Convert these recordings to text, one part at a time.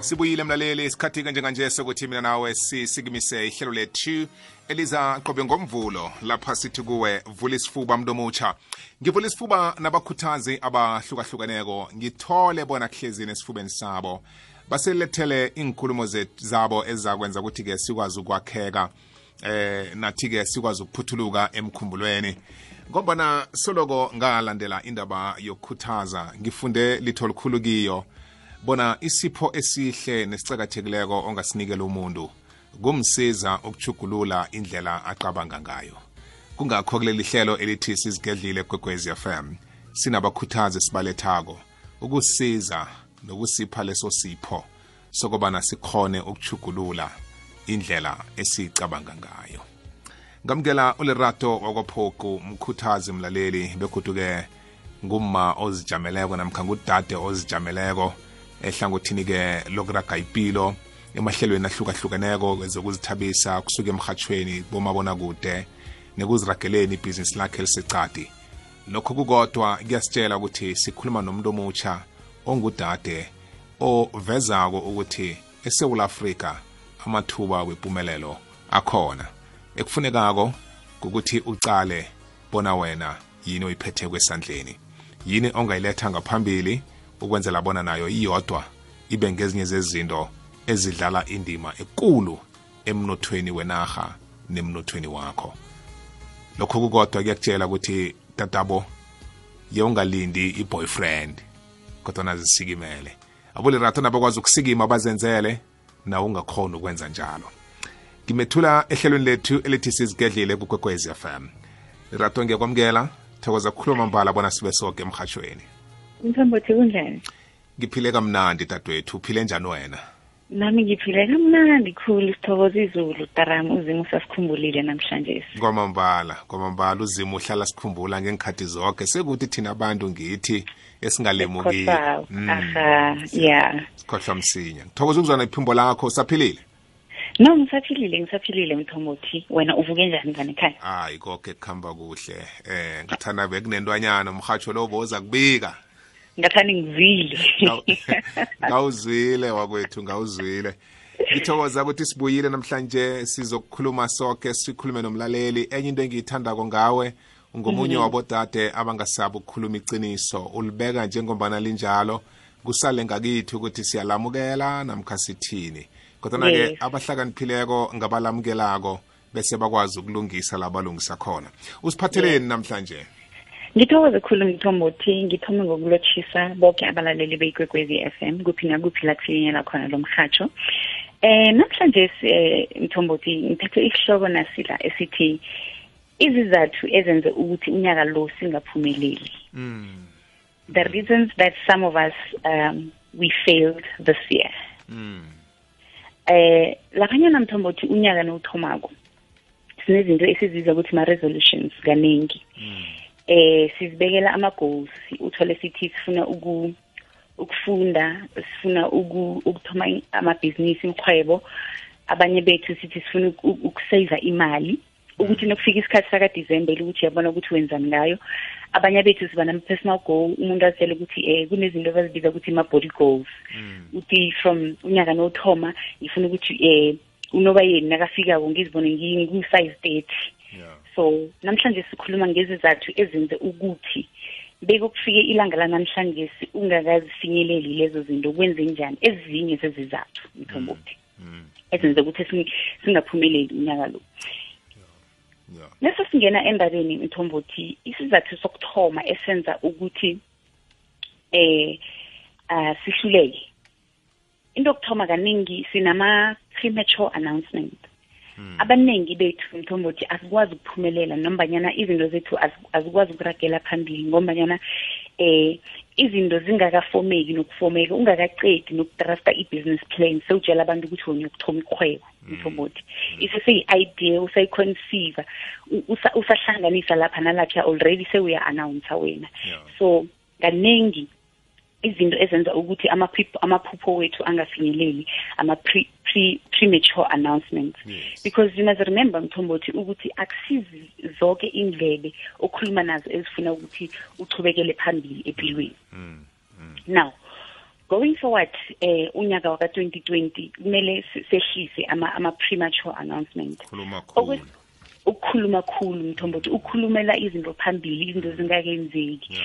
sibuyile mlaleli isikhathi-ke njenganje sokuthi mina nawe sisikimise ihlelo lethu eliza qobe ngomvulo lapha sithi kuwe vula isifuba mntu omutsha ngivula isifuba nabakhuthazi abahlukahlukeneko ngithole bona kuhlezini esifubeni sabo baselethele iinkulumo zabo ezizakwenza ukuthi-ke sikwazi ukwakheka eh nathi-ke sikwazi ukuphuthuluka emkhumbulweni ngombana soloko ngalandela indaba yokukhuthaza ngifunde litho likhulu kiyo bona isipho esihle nesicakathekileko ongasinikela umuntu kumsiza ukuchugulula indlela acabanga ngayo kungakho kuleli hlelo elithi sizigedlile kwekwezi fm sinabakhuthazi sibalethako ukusiza nokusipha leso sipho sokobana sikhone ukuchugulula indlela esicabanga ngayo ngamukela ulerato wakwaphoku mkhuthazi mlaleli begoduke ngumma ozijameleko namkha ngudade ozijameleko ehlangothini-ke lokuraga ipilo emahlelweni ahlukahlukeneko kwezokuzithabisa kusuke emhatshweni bomabonakude nekuzirageleni ibhizinisi lakhe lisecadi lokho kukodwa kuyasitshela ukuthi sikhuluma nomuntu omutsha ongudade ovezako ukuthi eSouth Africa amathuba wepumelelo akhona ekufunekako ukuthi ucale bona wena yini oyiphethe kwesandleni yini ongayiletha ngaphambili ukwenzela bona nayo iyodwa ibe ngezinye zezinto ezidlala indima ekulu emnothweni wenarha nemnothweni wakho lokho kukodwa kuyakutshela ukuthi tatabo yewungalindi i-boyfriend kodwana zisikimele abulirato nabakwazi ukusikima bazenzele nawe ungakhona ukwenza njalo ngimethula ehlelweni lethu elithi sizigedlile kukwekwez fm lirato ngiyakwamukela thokoza kukhuluma mbala bona sibe soke emhatshweni mthambothi kunjani ngiphile kamnandi dadwethu uphile njani wena nami ngiphile kamnandi khulu sithokoza izulu taram uzimu sasikhumbulile namhlanje kwamambala kwamambala uzimu uhlala sikhumbula ngeenkhathi zonke sekuthi thina abantu ngithi esingalemukile mm. aha ya sikhohlwa msinya ngithokoza ukuzwana iphimbo lakho usaphilile no ngisaphilile ngisaphilile mthomothi wena uvuke njani ngane ekhaya hayi koke kuhamba kuhle um ngathanda bekunentwanyana umrhatsho lo boza kubika ngathani ngizwile ngawuzwile wakwethu ngawuzwile ngithokoza ukuthi sibuyile namhlanje sizokukhuluma soke sikhulume nomlaleli enye into engiyithandako ngawe ungomunye mhm. wabodade abangasabi ukukhuluma iqiniso ulibeka njengombana linjalo kusale ngakithi ukuthi siyalamukela namkha sithini kodwana-ke abahlakaniphileko ngabalamukelako bese bakwazi ukulungisa la balungisa khona usiphatheleni namhlanje ngithokoze khulu ngithomba uthi ngithome ngokulotshisa boke abalaleli beyikwekwezi f m kuphi nakuphi la kufinyela khona lo mrhatsho eh namhlanje eh, ngithomba uthi ngiphethe isihloko nasila esithi izizathu ezenze ukuthi unyaka lo singaphumeleli mm. The reasons that some of us um, we failed this year. Mm. Eh lakanyana mthombothi unyaka nowuthomako sinezinto esizibiza ukuthi ma-resolutions kaningi hmm. eh sizibekela ama-goals uthole sithi sifuna uku ukufunda sifuna ukuthoma amabhizinisi ikhwebo abanye bethu sithi sifuna ukusave imali ukuthi nokufika isikhathi sakadisemba elukuthi yabona ukuthi wenzani ngayo abanye bethu siba nama-personal goal umuntu azitshele ukuthi um kunezinto abazibiza ukuthi ma-body goals hmm. uthi from unyaka nothoma ngifuna ukuthi um unoba yeni nakafikako ngizibone ngiwu-size thirty so namhlanje sikhuluma ngezizathu ezenze ukuthi bekokufike ilanga lanamhlanje ungakazifinyeleli lezo zinto kwenze njani ezinye zezizathu mthombothi mm. mm. ezenze ukuthi singaphumeleli unyaka lo nese singena endabeni mthombothi isizathu sokuthoma esenza ukuthi eh uh, sihluleke into yokuthoma kaningi sinama-premature announcement Hmm. abaningi bethu mthombothi asikwazi ukuphumelela nombanyana izinto zethu azikwazi ukuragela phambili ngombanyana eh izinto zingakafomeki nokufomeka ungakaqedi nokudrafta i-business plan sewutshela abantu ukuthi wona yokuthoma ikhwebo hmm. mthombothi hmm. iseseyi-idea usayiconceiva usahlanganisa lapha nalapha already sewuya-announsa wena so kaningi izinto ezenza ukuthi amaphupho wethu angafinyeleli ama-premature announcements yes. because you must remember mthombothi ukuthi akusizi zonke indlebe okhuluma nazo ezifuna ukuthi uchubekele phambili empilweni mm. mm. now going forward eh unyaka waka 2020 kumele sehlise ama ama premature announcement ukukhuluma khulu mthombo ukuthi ukhulumela izinto phambili izinto zingakenzeki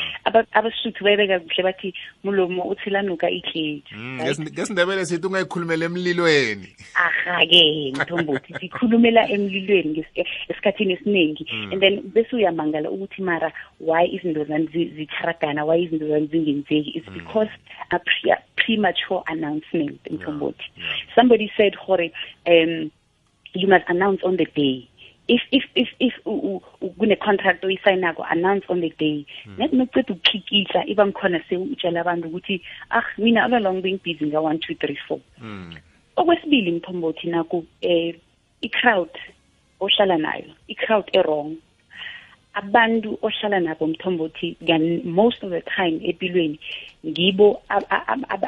abasuthu bayibeka kuhle bathi mulomo uthilanuka ihleki mm, ngesindebele sithi ungayikhulumela emlilweni aha-ke mthombothi sikhulumela emlilweni esikhathini esiningi mm. and then bese uyamangala ukuthi mara why izinto zani zitharagana why izinto zani zingenzeki it's mm. because a premature announcement mthombothi somebody said gore um you must announce on the day if if if if kune-contract oyisayinako announce on the day hmm. net nokuceda ukukhikisa iba ngikhona sewutshela abantu ukuthi ah mina all along bengibhizi nga-one two three four hmm. okwesibili mthombothi naku um i-crowd ohlala nayo i-crowd e-wrong abantu ohlala nabo mthombo uthi most of the time empilweni ngibo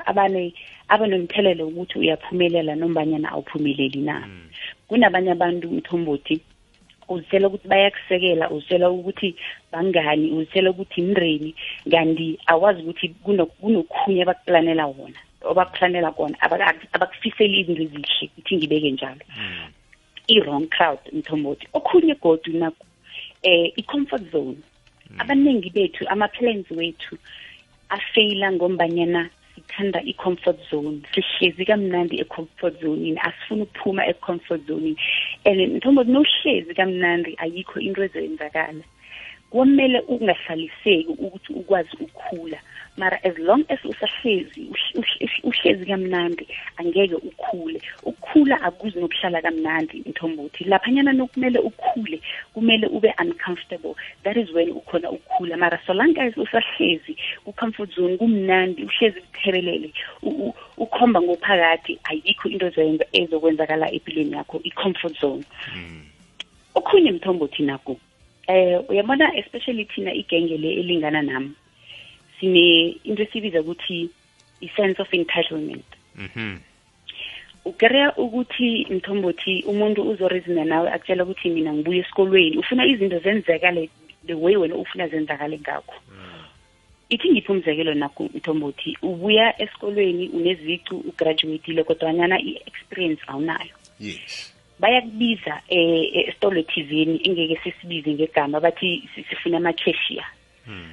abane abanomthelelo ukuthi uyaphumelela nombanyana awuphumeleli na hmm. kunabanye abantu mthombothi uzitshela ukuthi bayakusekela uzitshela ukuthi bangani uzitshela ukuthi mreni kanti awazi ukuthi kunokhunye abakuplanela wona obakuplanela kona abakufiseli izinto ezihle ukuthi ngibeke njalo hmm. i-wrong crowd mthombothi okhunye godu naku eh i-comfort zone mm. abaningi bethu ama-plans wethu afeyila ngombanyana sithanda i-comfort zone sihlezi kamnandi e-comfort zonini asifuni ukuphuma e-comfort zonini and mthombothi nohlezi kamnandi ayikho into ezoyenzakala komele ungahlaliseki ukuthi ukwazi ukukhula mara as long as usahlezi uhlezi kamnandi angeke ukhule ukukhula akuzi nokuhlala kamnandi inthombothi laphanyana nokumele ukhule kumele ube uncomfortable that is when ukhona ukukhula mara so long as usahlezi ku-comfort zone kumnandi uhlezi kuthebelele ukhomba ngophakathi ayikho into ezokwenzakala empilweni yakho i-comfort zone mm. okhunye mthombo thina ku eh uyabona especially thina igenge le elingana nami sine into esibiza ukuthi i-sense of entitlement mm -hmm. ukereya ukuthi mthombothi umuntu uzorizina nawe akutshela ukuthi mina ngibuye esikolweni ufuna izinto zenzeka le the way wena ufuna zenzakale ngakho mm. ithi ngiphi umzekelo nakho mthombothi ubuya esikolweni unezicu ugraduatile kodwanyana i-experience awunayo yes bayakubiza eh, eh, esitolo thizeni engeke sisibize ngegama bathi sifuna ama-cashier hmm.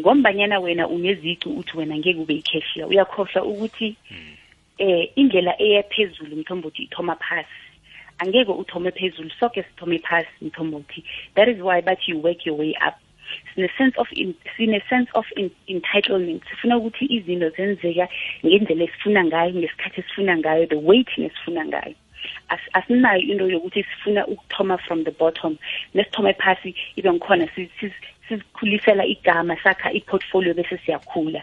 ngombanyana wena unezicu uthi wena ngeke ube i-cashier uyakhohlwa ukuthi hmm. eh indlela eya phezulu mthombothi ithoma phasi angeke uthome phezulu soke sithome phasi mthombothi that is why bathi you work your way up sine-sense of sine-sense of entitlement sifuna ukuthi izinto zenzeka ngendlela esifuna ngayo ngesikhathi esifuna ngayo the weight nesifuna ngayo asinayo into yokuthi sifuna ukuthoma from the bottom nesithome phasi ibe ngikhona sizikhulisela igama sakha i-portfolio bese siyakhula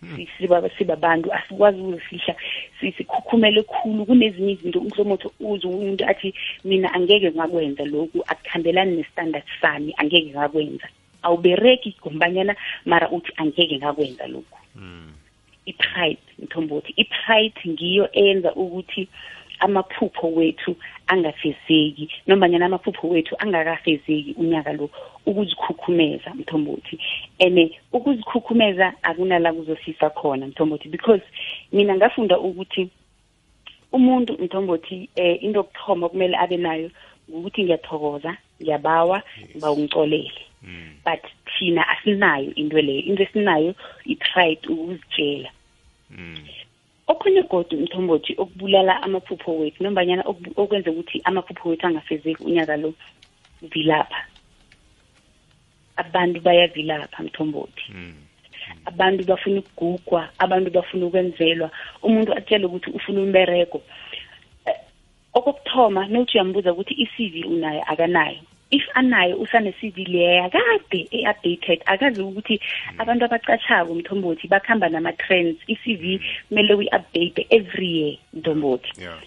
hmm. sibabantu asikwazi ukuzifihla sikhukhumele khulu kunezinye izinto umhlomuthi uze umuntu athi mina angeke ngakwenza lokhu akuhambelani nestandard sami angeke ngakwenza awubereki ngombanyana mara uthi angeke ngakwenza lokhu hmm. i-pride ngithomba ukuthi i-pride ngiyo eyenza ukuthi amaphupho wethu angafezeki nombanyana amaphupho wethu angakafezeki unyaka lo ukuzikhukhumeza mthombothi ene ukuzikhukhumeza akunala kuzofisa khona mthombothi because mina ngafunda ukuthi umuntu mthombothi eh into yokuthoma kumele abe nayo ukuthi ngiyathokoza ngiyabawa ngiba ungicolele hmm. but thina asinayo into leyo into esinayo i-pride ukuzitshela hmm. okhunye godu mthombothi okubulala amaphupho wethu nombanyana okwenza ukuthi amaphupho wethu angafezeki unyaka lo vilapha abantu bayavilapha mthombothi hmm. abantu bafuna ukugugwa abantu bafuna ukwenzelwa umuntu atshele ukuthi ufuna umberego okokuthoma nokuthi uyambuza ukuthi i-cv unayo akanayo if anayo usane-cv leya kade e-updated akazi ukuthi abantu abacashako mthombothi bakuhamba nama-trends i-cv kumele uyi-update every year mthombothi yeah.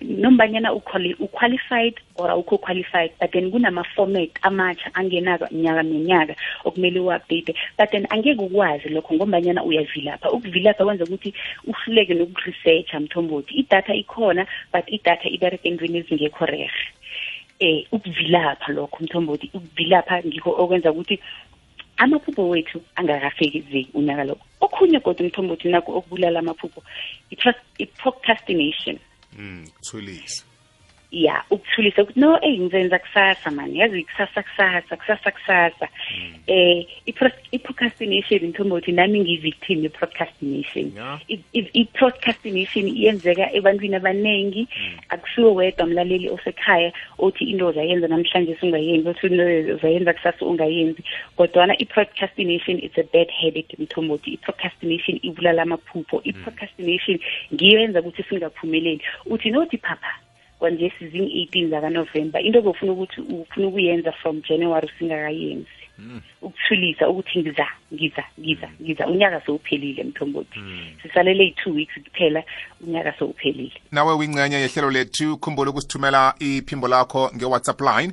nombanyana uqualified or awukho qualified but then kunama-format amatsha angenako nyaka nonyaka okumele uwabhide but then angeke ukwazi lokho ngombanyana uyavilapha ukuvilapha kwenza ukuthi uhluleke nokuresearcha mthombothi idatha ikhona but idatha ibereka entweni ezingekho rerhe eh ukuvilapha lokho mthombothi ukuvilapha ngikho okwenza ukuthi amaphupho wethu angakafekizeki unyaka lokho okhunye kodwa umthombothi nakho okubulala amaphupho i-procrastination mm, ya ukuthulisa ukuthi no eyi ngizenza kusasa mani yazi kusasa kusasa kusasa kusasa mm. eh i-procrastination ngithomba ukuthi nami ngiyi-victim ye-procrastination i-procrastination iyenzeka ebantwini abaningi mm. akusiwo wedwa mlaleli osekhaya othi into uzayenza namhlanje ungayenzi othi into uzayenza kusasa ungayenzi kodwana i-procrastination it's a bad habit mthombothi i-procrastination ibulala amaphupho hmm. i-procrastination ngiyo yenza ukuthi singaphumeleli uthi nothi phapha kwanje sizing-eighteen zakanovemba into obofuna ukuthi ufuna ukuyenza from january singakayenzi Mm. ukuthulisa ukuthi ngiza ngiza ngiza mm. ngiza unyaka sewuphelile mthombothi mm. sisalele i-two weeks kuphela unyaka sewuphelile nawe wingcenye yehlelo lethu khumbula ukusithumela iphimbo lakho nge-whatsapp line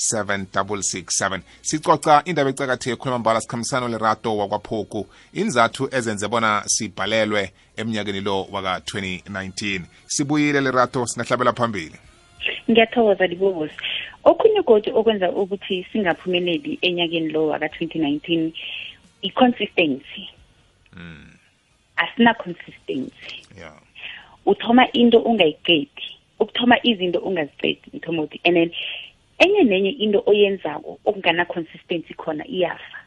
7667 sicoca indaba ecakathi ekhuluma mbala sikhambisano lerato wakwaphoku inzathu ezenze bona sibhalelwe emnyakeni lo waka-2019 sibuyile lerato singahlabela phambili ngiyathokoza libobosi okhunye godi okwenza ukuthi singaphumeleli enyakeni lo waka-2019 i-consistency mm. asina consistency yeah uthoma into ungayiqedi ukuthoma izinto ungaziqedi ngithoma uthi and then enye nenye into oyenzako okungana consistency khona iyafa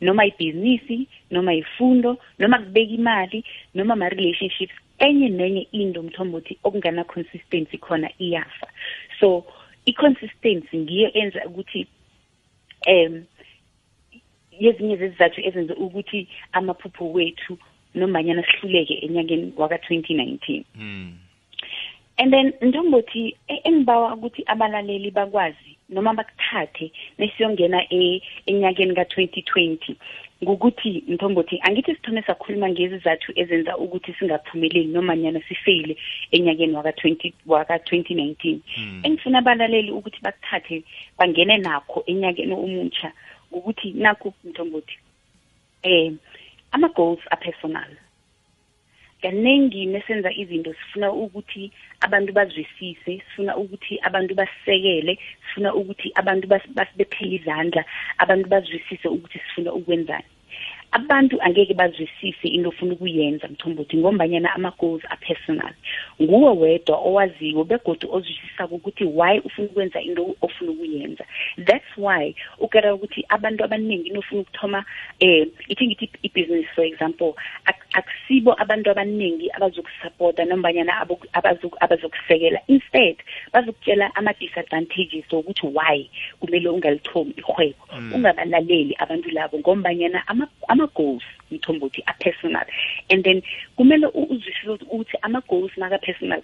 noma ibhizinisi noma ifundo noma kubeka imali noma ma relationships enye nenye into mthombo uthi okungana consistency khona iyafa so i consistency ngiyo enza ukuthi um yezinye zezizathu ezenze ukuthi amaphupho wethu nombanyana sihluleke enyakeni waka-2019 mm. and then njengothi e-, engibawa ukuthi abalaleli bakwazi noma bakuthathe nesiyongena e-, enyakeni ka-2020 ngukuthi mthombothi angithi sithome sakhuluma ngezizathu ezenza ukuthi singaphumeleli nomanyana sifeyile enyakeni waka-2019 waka hmm. engifuna abalaleli ukuthi bakuthathe bangene nakho enyakeni omutsha ukuthi nakho mthombothi um ama-goals apersonal kaningi mesenza izinto sifuna ukuthi abantu bazwisise sifuna ukuthi abantu basekele sifuna ukuthi abantu basibephele izandla abantu bazwisise ukuthi sifuna ukwenzani abantu angeke bazwisise into ofuna ukuyenza mthombothi ngombanyana ama-goals apersonal nguwe wedwa owaziwo begodu ozwisisa ukuthi why ufuna ukwenza into ofuna ukuyenza that's why ukera ukuthi abantu abaningi into ofuna ukuthoma um ithi ngithi ibhizinisi for example akusibo abantu abaningi abazokusapota nombanyana abazokusekela instead bazokutshela ama-disadvantages wokuthi why kumele ungalitholi irhwebo mm. ungabalaleli abantu labo ngombanyana ama-goals ngithomba ukuthi a-personal and then kumele uzwisise ukuthi ama-goals maka-personal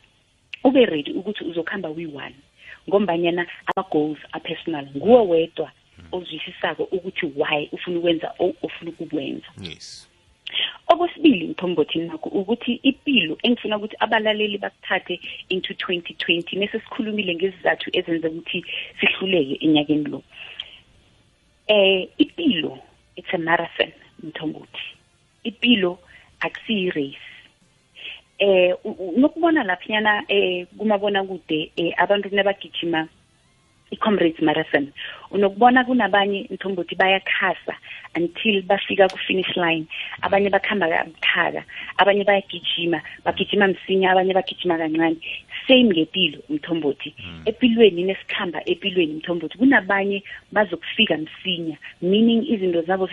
ube ready ukuthi uzokuhamba wi-one ngombanyana ama-goals a-personal nguwo wedwa ozwisisako ukuthi why ufuna ukwenza ofuna ukukwenza yes okwesibili mthombothi nakho ukuthi ipilo engifuna ukuthi abalaleli bakuthathe into 2020 nesesikhulumile ngezizathu ezenza ukuthi sihluleke enyakeni lo eh ipilo it's a marathon mthombothi ipilo akusiyi race eh nokubona laphinyana eh kumabona kude eh, abantu nabagijima i-comrades marathon unokubona kunabanye mthombothi bayakhasa until bafika ku-finish line abanye bakuhamba kabuthaka abanye bayagijima bagijima msinya abanye bagijima kancane same ngepilo mthombothi mm. epilweni inesikhamba epilweni mthombothi kunabanye bazokufika msinya meaning izinto zabo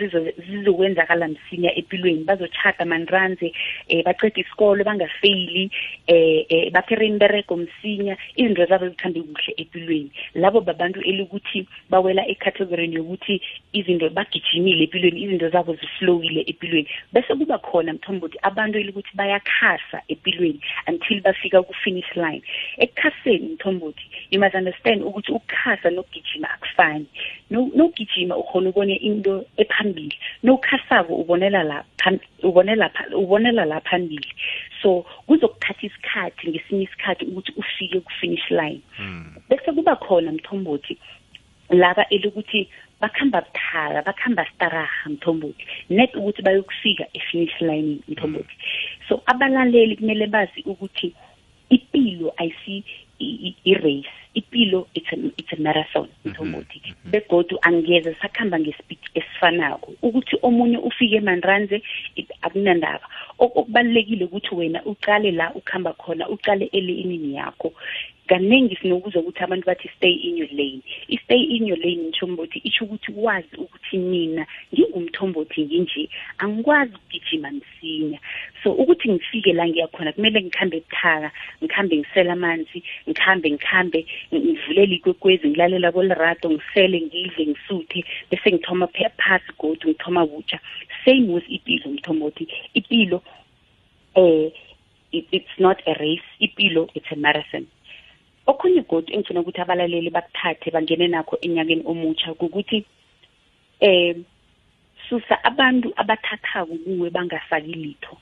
zizokwenzakala msinya empilweni bazochata manranze um baceda isikolo bangafeyili um baphera imberego msinya izinto zabo zikhambe kuhle empilweni labo babantu elikuthi bawela ecategorini yokuthi izinto bagijimile empilweni izinto zabo zislowile empilweni bese kuba khona mthomba ukuthi abantu elikuthi bayakhasa empilweni until bafika ku-finish line ekukhaseni mthomba ukuthi you must understand ukuthi ukukhasa nokugijima akufani nokugijima ukhona ubone into ephambili nokhasako ubonela la ubonela ubonela la phambili so kuzokuthatha isikhathi ngesinye isikhathi ukuthi ufike ku finish line hmm. bese kuba khona mthombothi laba elokuthi bakhamba buthaka bakhamba staraha mthombothi net ukuthi bayokufika e-finish line mthombothi hmm. so abalaleli kumele bazi ukuthi ipilo ayisi i-race ipilo it's a, it's a marathon ngizomuthi mhm, mhm. begodu angeze sakhamba ngesipidi esifanako ukuthi omunye ufike emanranze akunandaba okubalulekile ukuthi wena uqale la ukhamba khona uqale eleyinini yakho kaningi sinokuza ukuthi abantu bathi stay in your lane i-stay in your lane mthombothi isho ukuthi wazi ukuthi mina ngingumthombothi nginje angikwazi ukugijima msinya so ukuthi ngifike la ngiyakhona kumele ngikhambe buthaka ngikhambe ngisela amanzi ngikhambe ngikhambe ngivulele ikwekwezi ngilalela kolerato ngisele ngidle ngisuthe bese ngithoma phasi godu ngithoma butsha same with ipilo ngithoma ukuthi ipilo um it's not a race ipilo it's a marathon okhunye godu engifuna ukuthi abalaleli bakuthathe bangene nakho enyakeni omutsha kukuthi eh susa abantu abathathako kuwe bangafaki litho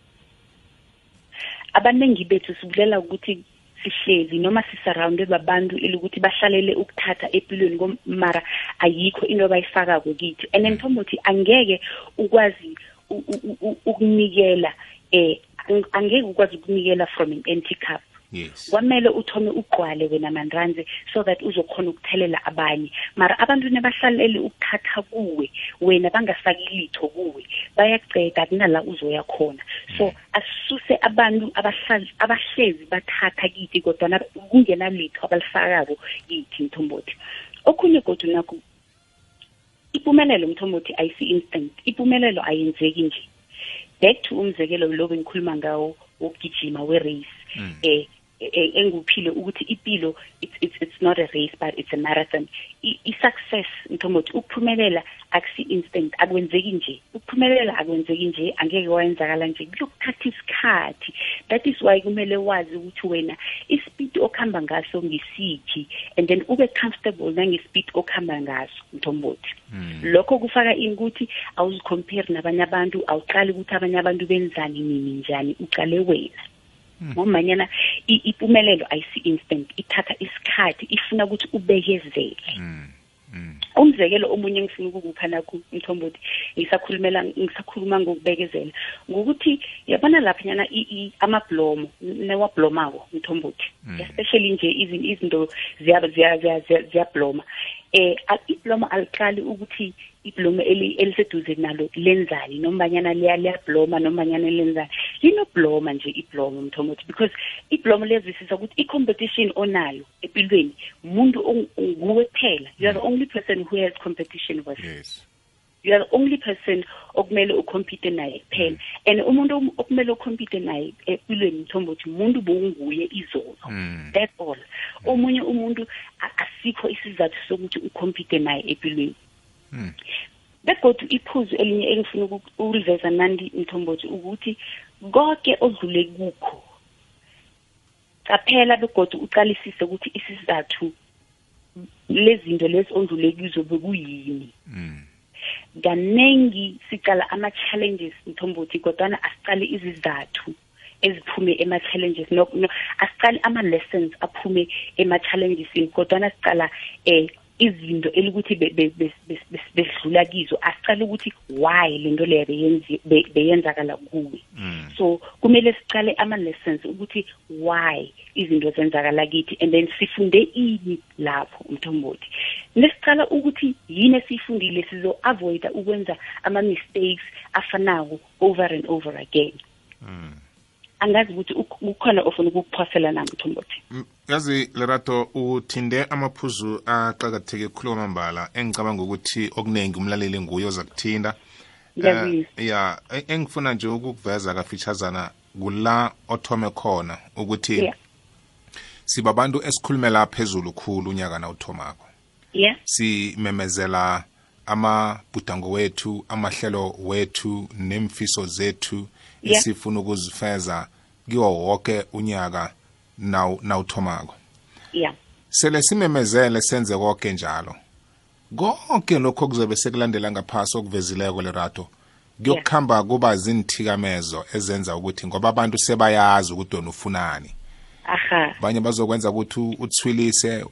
abaningi bethu sibulela ukuthi sihlezi noma sisurrounded babantu elukuthi bahlalele ukuthatha empilweni komara ayikho into abayifakako kithi and then mthombothi angeke ukwazi ukunikela eh angeke ukwazi ukunikela from an empty cup yes kwamele uthome ugqwale wena manranze so that uzokhona ukuthelela abanye mara abantu nebahlalele ukuthatha kuwe wena bangasaki litho kuwe bayaceda kunala uzoya khona so mm. asuse abantu abahlezi bathatha kithi kodwa kungenalitho abalifakako kithi mthombothi okhunye godu nakho ipumelelo umthombo uthi ayisi-instant ipumelelo ayenzeki nje back to umzekelo lo bengikhuluma ngawo wokugijima we-race um eh, eh, enguphile ukuthi ipilo it's, it's, it's not a race but it's a marathon i-success mthombo uthi ukuphumelela akusi-instant akwenzeki nje ukuphumelela akwenzeki nje angeke wayenzakala nje kuyokuthatha isikhathi that is why kumele wazi ukuthi wena isipiti okuhamba ngaso ngisithi and then ube comfortable nangesipiti okuhamba ngaso mthombothi hmm. lokho kufaka ini ukuthi awuzicompare nabanye abantu awuqali ukuthi abanye abantu benzani nini njani uqale wena hmm. ngomanyana ipumelelo ayisi-instant ithatha isikhathi ifuna ukuthi ubekezele mm. mm. umzekelo omunye engifuna ukukupha nakho mthombo ukuthi ngisakhulumela ngisakhuluma ngokubekezela ngokuthi yabona laphanyana amablomo newablomako mthombo ukuthi mm. especially nje izinto ziyabloma eh iblomo aliqali ukuthi iblomo eliseduze nalo lenzani nombanyana liyabloma nombanyana lenzani linobloma nje iblomo mthombo ukuthi because iblomo lezisisa ukuthi i-competition onayo empilweni muntu nguwe kuphela you are the only person who has competition with yes. you are the only person okumele ukhompyuthe naye kuphela and umuntu okumele ukhompyuthe naye empilweni ngithomba ukuthi umuntu bowunguye izolo mm. that's all omunye umuntu asikho isizathu sokuthi ukhompyuthe naye empilweni mm. begodu iphuzu elinye engifuna ukuliveza nandi mthombothi ukuthi konke odlule kukho qaphela begodu uqalisise ukuthi isizathu lezinto lezi ondlule kizo bekuyini mm. kaningi siqala ama-challenges mthombothi kodwana asiqali izizathu eziphume ema-challenges no, no, asiqali ama-lessons aphume ema-challengesini kodwana siqala um eh, izinto elikuthi besidlula kizo asicale ukuthi why lento leyo beyenzakala kuwe mm. so kumele sicale ama-lessons ukuthi why izinto zenzakala kithi and then sifunde ini lapho umthombothi nesicala ukuthi yini esiyifundile sizo-avoida ukwenza ama-mistakes afanako over and over again mm. angazi ukuthi kukhona ofuna ukukuphosela na mthombothi yazi lerato uthinde amaphuzu aqakatheke khulu kwamambala engicabanga ukuthi okuningi umlaleli nguye oza kuthinda eh, ya e, engifuna nje ukukuveza kafitshazana kula othome khona ukuthi sibabantu esikhulumela phezulu khulu unyaka nawuthomako yeah simemezela amabhudango wethu amahlelo wethu nemfiso zethu yeah. esifuna ukuzifeza kiwo wonke unyaka nawuthomako yeah sele simemezele senze konke njalo konke lokho kuzobe sekulandela ngaphasi okuvezileko lerato kuyokuhamba kuba zinthikamezo ezenza ukuthi ngoba abantu sebayazi ukuthi wena ufunani aha abanye bazokwenza ukuthi uthwilise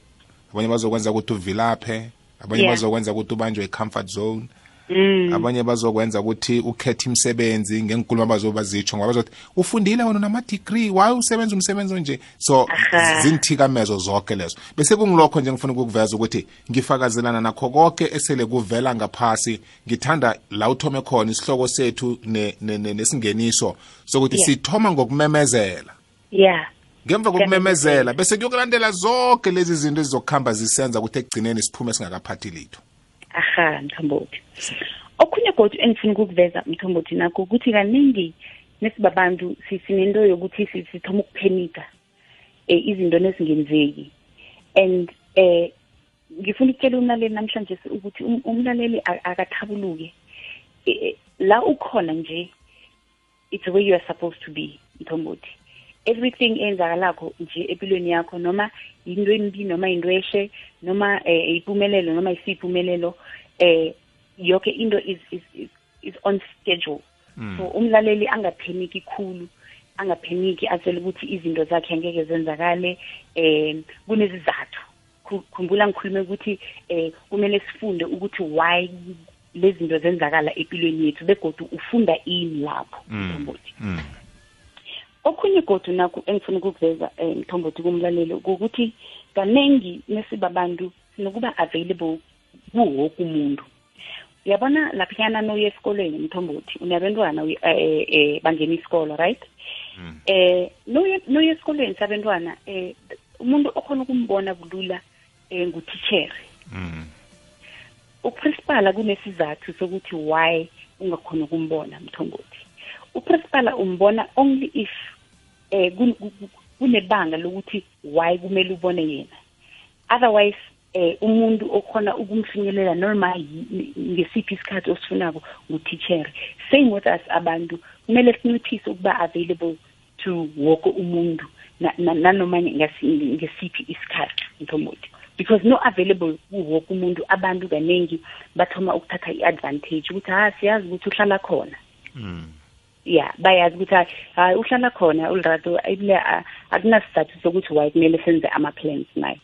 abanye bazokwenza ukuthi uvilaphe abanye yeah. bazokwenza ukuthi ubanjwe i-comfort zone Mm. abanye bazokwenza ukuthi ukhethe imisebenzi ngenkulumo abazoba zitsho ngoba bazothi ufundile wena nama-degree why usebenza umsebenzi onje so zinthikamezo zonke lezo bese kungilokho nje ngifuna ukukuveza ukuthi ngifakazelana nakho konke esele kuvela ngaphasi ngithanda la uthome khona isihloko sethu nesingeniso ne, ne, sokuthi yeah. sithoma ngokumemezela yeah ngemva kokumemezela bese kuyokulandela zonke lezi zinto ezizokuhamba zisenza ukuthi ekugcineni siphume singakaphathi litho aha mthombothi okhunye kodwa engifuna ukukuveza mthombothi nakho ukuthi kaningi nesibabantu sinento yokuthi sithoma ukuphenika um izinto nesingenzeki and um ngifuna ukutshela umlaleli namhlanje ukuthi um, umlaleli akathabuluke e, e, la ukhona nje it's the way you are supposed to be mthombothi everything enzakalakho nje empilweni yakho noma yinto embi noma yinto eshe noma um ipumelelo noma isipumelelo um yoke into is, is, is is on schedule mm. so umlaleli angapheniki khulu angapheniki atshele ukuthi izinto zakhe angeke zenzakale um kunezizathu khumbula ngikhulume ukuthi um kumele sifunde ukuthi why lezi zinto zenzakala empilweni yethu begodu ufunda ini lapho mm. mthombothi mm. okhunye godu naku engifuna ukukuveza um mthombothi kumlaleli ukuthi kaningi nesibabantu sinokuba available kuwoke umuntu uyabona laphiyana noye esikolweni mthombothi unabentwana um eh, eh, bangena isikolo right um noye esikolweni sabentwana um umuntu okhona ukumbona bulula um ngutitshere mm. uprinsipala kunesizathu sokuthi why ungakhona ukumbona mthombothi uprinsipala umbona only if um kunebanga lokuthi why kumele ubone yena otherwise eh umuntu okhona ukumfinyelela noma ngesiphi isikhathi osifunako ngutithere same with us abantu kumele sinciphise ukuba available to woke umuntu nanoma ngesiphi isikhathi mthombothi because no available kuwoke umuntu abantu kaningi bathoma ukuthatha i-advantage ukuthi ha ah, siyazi ukuthi uhlala khona mm. ya bayazi ukuthi hayi uhlala khona ulirato ibile akunasizathu sokuthi why kumele senze ama-plans naye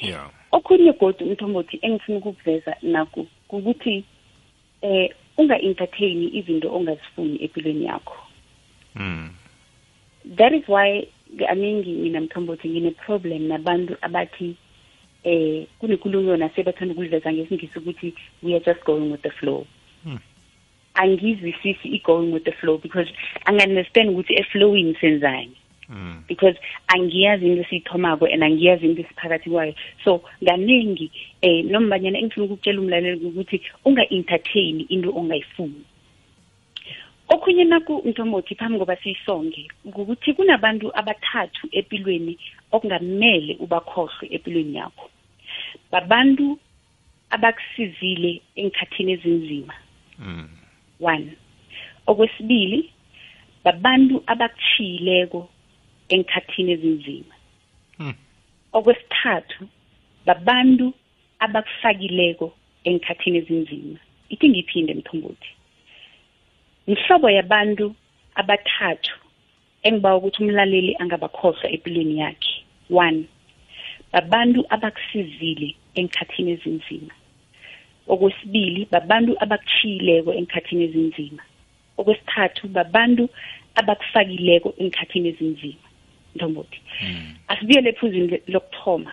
yeah okhunye godi umthombothi engifuna ukukuveza naku ukuthi eh unga-entertain izinto ongazifuni empilweni yakho mm. that is why kaningi mina mthombothi ngine-problem nabantu abathi eh kunekulumo yona sebathanda ukuliveza ngesingisi ukuthi we are just going with the flow mm. angizwisisi i-going with the flow because angi-understand ukuthi eflowini senzani mm. because angiyazi into esiyithomako and angiyazi into esiphakathi kwayo so kaningi eh nombanyana engifuna ukukutshela umlaleli ukuthi unga-entertain into ongayifuni okhunye naku mntomothi phambi ngoba siyisonge ukuthi kunabantu abathathu empilweni okungamele ubakhohlwe empilweni yakho babantu abakusizile engikhathini ezinzima mm. one okwesibili babantu abakuchiyileko engikhathini ezinzima mm. okwesithathu babantu abakufakileko engikhathini ezinzima ithi ngiphinde mthombothi mhlobo yabantu abathathu engiba ukuthi umlaleli angabakhohlwa empilweni yakhe one babantu abakusizile enkhathini ezinzima okwesibili babantu abakushiyileko enkhathini ezinzima okwesithathu babantu abakufakileko enkhathini ezinzima ntombothi hmm. asibuyele ephuzini lokuthoma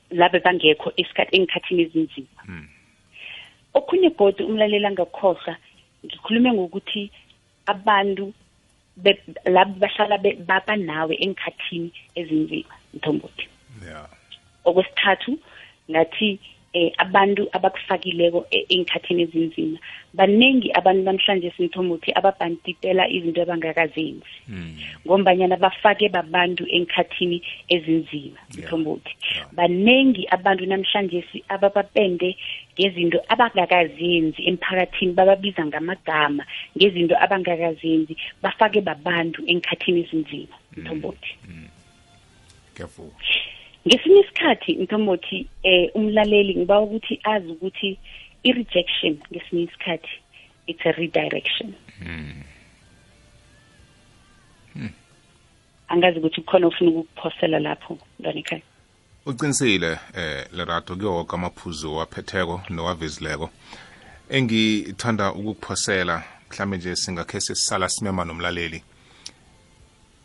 labe bangekho isikhathi engikhathini ezinzima hmm. okhunye godi umlaleli angakhohlwa ngikhulume ngokuthi abantu labo bahlala baba nawe engikhathini ezinzima mthombothi yeah okwesithathu ngathi eh abantu abakufakileko e-, engikhathini ezinzima baningi abantu namhlanje simthombothi ababhantipela izinto abangakazenzi hmm. ngombanyana bafake babantu engikhathini ezinzima mthombothi yeah. baningi abantu namhlanje ababapende ngezinto abangakazenzi emphakathini bababiza ngamagama ngezinto abangakazenzi bafake babantu enkhathini ezinzima mm, mthombothi mm. careful ngesinye isikhathi mthombothi eh umlaleli ngiba ukuthi azi ukuthi i-rejection ngesinye isikhathi it's a redirection mm. angazi ukuthi kukhona ofuna ukukuphosela lapho mntwanekhaya uqinisile eh lerato kuyo woke amaphuzu owaphetheko nowavezileko engithanda ukukuphosela mhlawumbe nje singakhe sesisala simema nomlaleli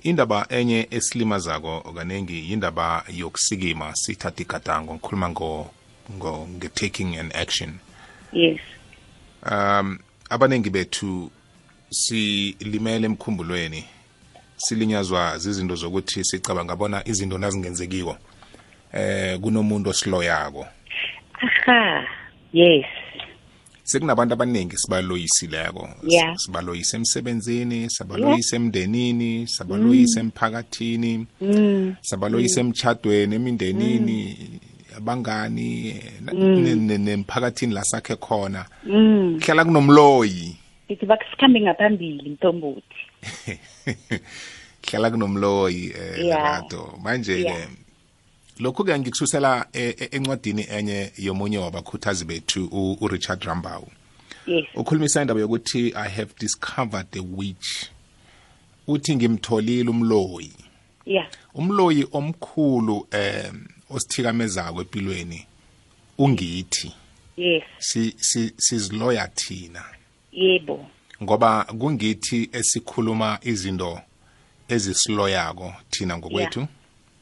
indaba enye esilimazako kaningi yindaba yokusikima sithatha igadango ngikhuluma ngo ngo nge-taking an action yes um abaningi bethu silimele emkhumbulweni silinyazwa zizinto zokuthi sicabanga bona izinto nazingenzekiko eh kunomuntu osiloyako aha yes sekunabantu abaningi sibaloyisileko yeah. sibaloyisa emsebenzini sabaloyisa yeah. emndenini sabaloyisa mm. emphakathini mm. sabaloyisa mm. emtshadweni emindenini mm. abangani mm. nemphakathini la sakhe khona mm. hlala kunomloyi ngithi bakusikhambe ngaphambili mthombothi hlala kunomloyi eh lerato manje ke lokhu ke ngikususela e, e, encwadini enye yomunye wabakhuthazi bethu uRichard Rambawu ukhulumisa indaba yokuthi i have discovered the witch uthi ngimtholile umloyi yeah umloyi omkhulu eh osithikamezako empilweni ungithi yes si si siziloya thina yebo ngoba kungithi esikhuluma izinto ezisiloyako thina ngokwethu yeah.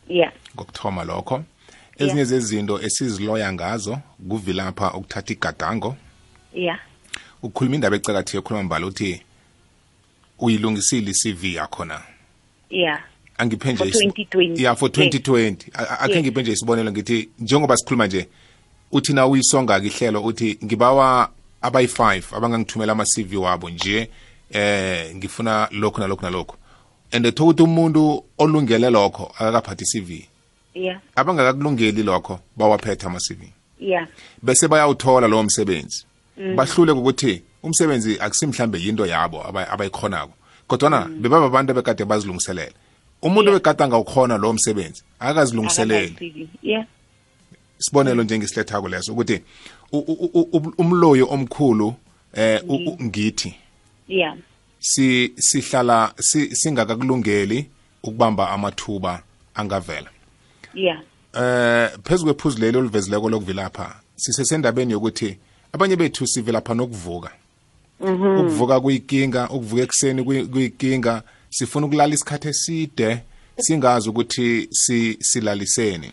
yeah ngokuthoma lokho ezinye zezinto esiziloya ngazo kuvilapha ukuthatha igadango yeah ukhuluma indaba ecakathile ukhuluma mbala uthi uyilungisile i-cv yakho na yeah angiphe nje yeah for 2020 akhe ngiphe nje isibonelo ngithi njengoba sikhuluma nje uthi na uyisonga-ke ihlelo uthi ngibawa abayi-five abangangithumela ama-cv wabo nje eh ngifuna lokhu nalokhu nalokhu and thola ukuthi umuntu olungele lokho akakaphathi i-cv yeah abangakakulungeli lokho bawaphetha ama-cv yeah bese bayawuthola lowo msebenzi mm. bahlule ngokuthi umsebenzi akusimhlambe yinto yabo abayikhonako kodwana mm. bebaba abantu abekade bazilungiselele umuntu yeah. bekade angawukhona lowo msebenzi akazilungiseleli yeah. isibonelo njengesilethako leso ukuthi umloyi omkhulu eh mm. ngithi yeah si sihlala singakakulungeli ukubamba amathuba angavela yeah eh phezu kwephuzu leli oluvezileko lokuvilapha sisesendabeni yokuthi abanye bethu sivilapha nokuvuka mhm. ukuvuka kuyikinga ukuvuka ekuseni kuyikinga sifuna ukulala isikhathi eside singazi ukuthi silaliseni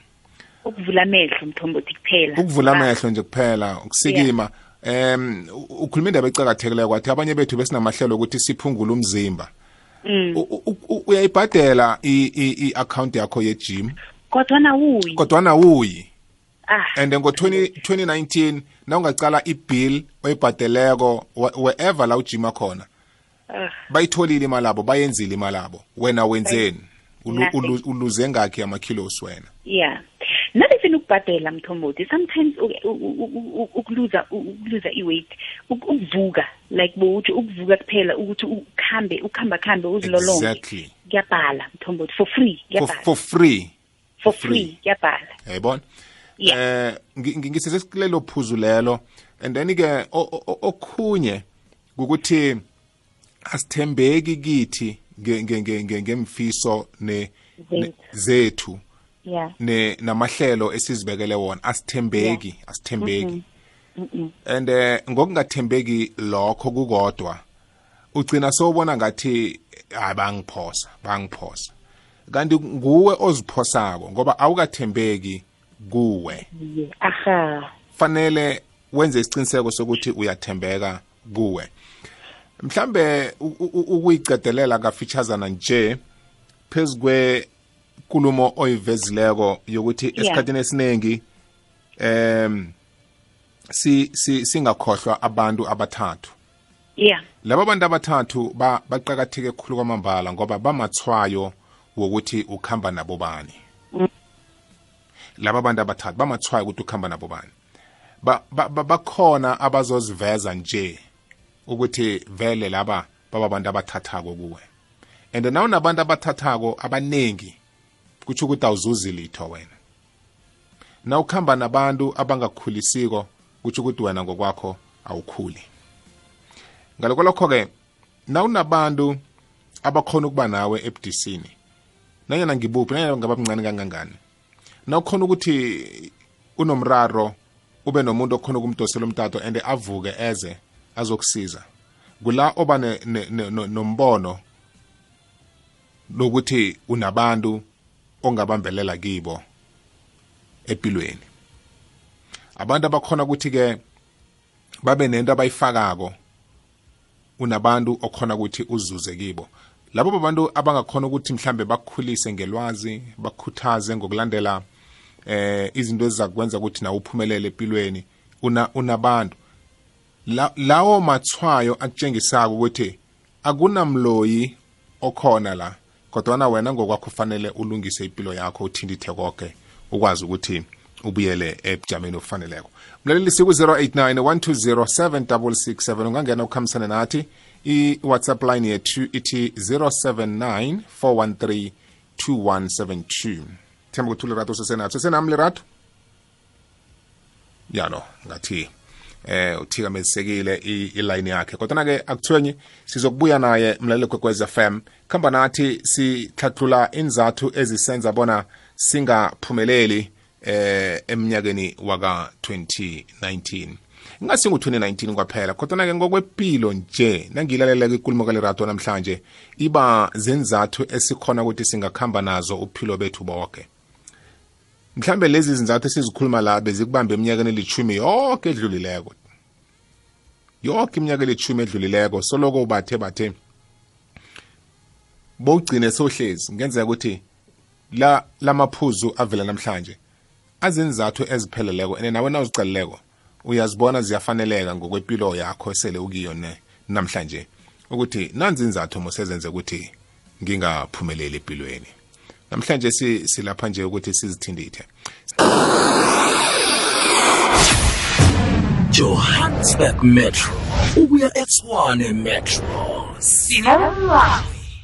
ukuvula amehlo mthombothi kuphela ukuvula amehlo nje kuphela ukusikima um ukhuluma indaba ecakathekileyo kwathi abanye bethu besinamahlelo ukuthi siphungule umzimba mm. uyayibhadela i-akhawunti yakho yejim kodwana wuyi kodwana wuyi ah. and ngo-2019 nawungacala ibill oyibhadeleko wherever la ujima khona ah. bayitholile imali abo bayenzile imali abo wena wenzeni uluze ngakhi amakhilos wena yeah not even ukubhadela mthombothi sometimes ukuluza ukuluza i-weight ukuvuka like bowuthi ukuvuka kuphela ukuthi ukhambe ukhamba khambe uzilolonge exactly kuyabhala mthombothi for free for, for free for free kuyabhala yayibona yeah. eh ngisise sikulelo phuzu lelo and then ke okhunye ukuthi asithembeki kithi ngemfiso ne zethu yeah ne namahlelo esizibekele wona asithembeki asithembeki mm-hmm. and eh ngokungathembeki lokho kukodwa ugcina sowubona ngathi hayi bangiphosa bangiphosa kanti nguwe oziphosako ngoba awukathembeki kuwe aha fanele wenze isiqiniseko sokuthi uyathembeka kuwe mhlambe ukuyicedelela kafitshazana nje phezu kwenkulumo oyivezileko yokuthi esikhathini esiningi um singakhohlwa abantu abathathu yeah laba bantu abathathu ba baqakatheke khulu kwamambala ngoba bamathwayo wokuthi ukhamba nabo bani mm. laba bantu abathathu bamathwayo ukuthi ukhamba nabo bani bakhona ba, ba, abazoziveza nje ukuthi vele laba baba bantu abathathako kuwe and nawunabantu abathathako abaningi kutsho ukuthi awuzuzi litho wena na ukuhamba nabantu abangakukhulisiko kutsho ukuthi wena ngokwakho awukhuli ngaloko lokho-ke na unabantu abakhona ukuba nawe ebudisini nanyana ngibuphi nanyana ngaba mncane kangangani na ukhona ukuthi unomraro ube nomuntu okhona ukumdosela umtato and avuke eze azokusiza kula oba nombono ne, ne, no, no, nokuthi unabantu ongabambelela kibo empilweni abantu abakhona ukuthi ke babe nento abayifakako unabantu okhona ukuthi uzuze kibo labo babantu abangakhona ukuthi mhlambe bakhulise ngelwazi bakhuthaze ngokulandela eh izinto ezizakwenza ukuthi nawe uphumelele empilweni una unabantu lawo matshwayo akutshengisako ukuthi akunamloyi okhona la kodwana wena ngokwakho ufanele ulungise impilo yakho uthintithe koke ukwazi ukuthi ubuyele ebujameni obufaneleko mlaleli siku-089 1207667 ungangena ukhambisane nathi i-whatsapp line yethu ithi 079 413 2172 themba ukuthi ulirato sesenatho senami lirato yano ngathi eh uthikamezisekile iline yakhe kodwa ke akuthwenyi sizokubuya naye mlalelo kwekwez FM khamba nathi sihlathula inzathu ezisenza bona singaphumeleli eh eminyakeni waka 2019 ingasi ngu-2019 kwaphela kodwa-ke ngokwepilo nje nangiyilaleleka ikulumo kalirato namhlanje iba zenzathu esikhona ukuthi singakuhamba nazo uphilo bethu bonke mhlambe lezi zinzathu esizikhuluma la bezikubambe eminyakeni elithumi yoke edlulileko yoke iminyaka elithumi edlulileko soloko ubathe bathe bowugcine sohlezi ngenzeka ukuthi la lamaphuzu avela namhlanje azinzathu ezipheleleko ene nawe nawuziqalileko uyazibona ziyafaneleka ngokwepilo yakho esele ukiyo ne namhlanje ukuthi nanzi inzathu mosezenze ukuthi ngingaphumeleli empilweni namhlanje silapha nje ukuthi sizithindithe Johannesburg Metro ukuya eTshwane Metro sinelwazi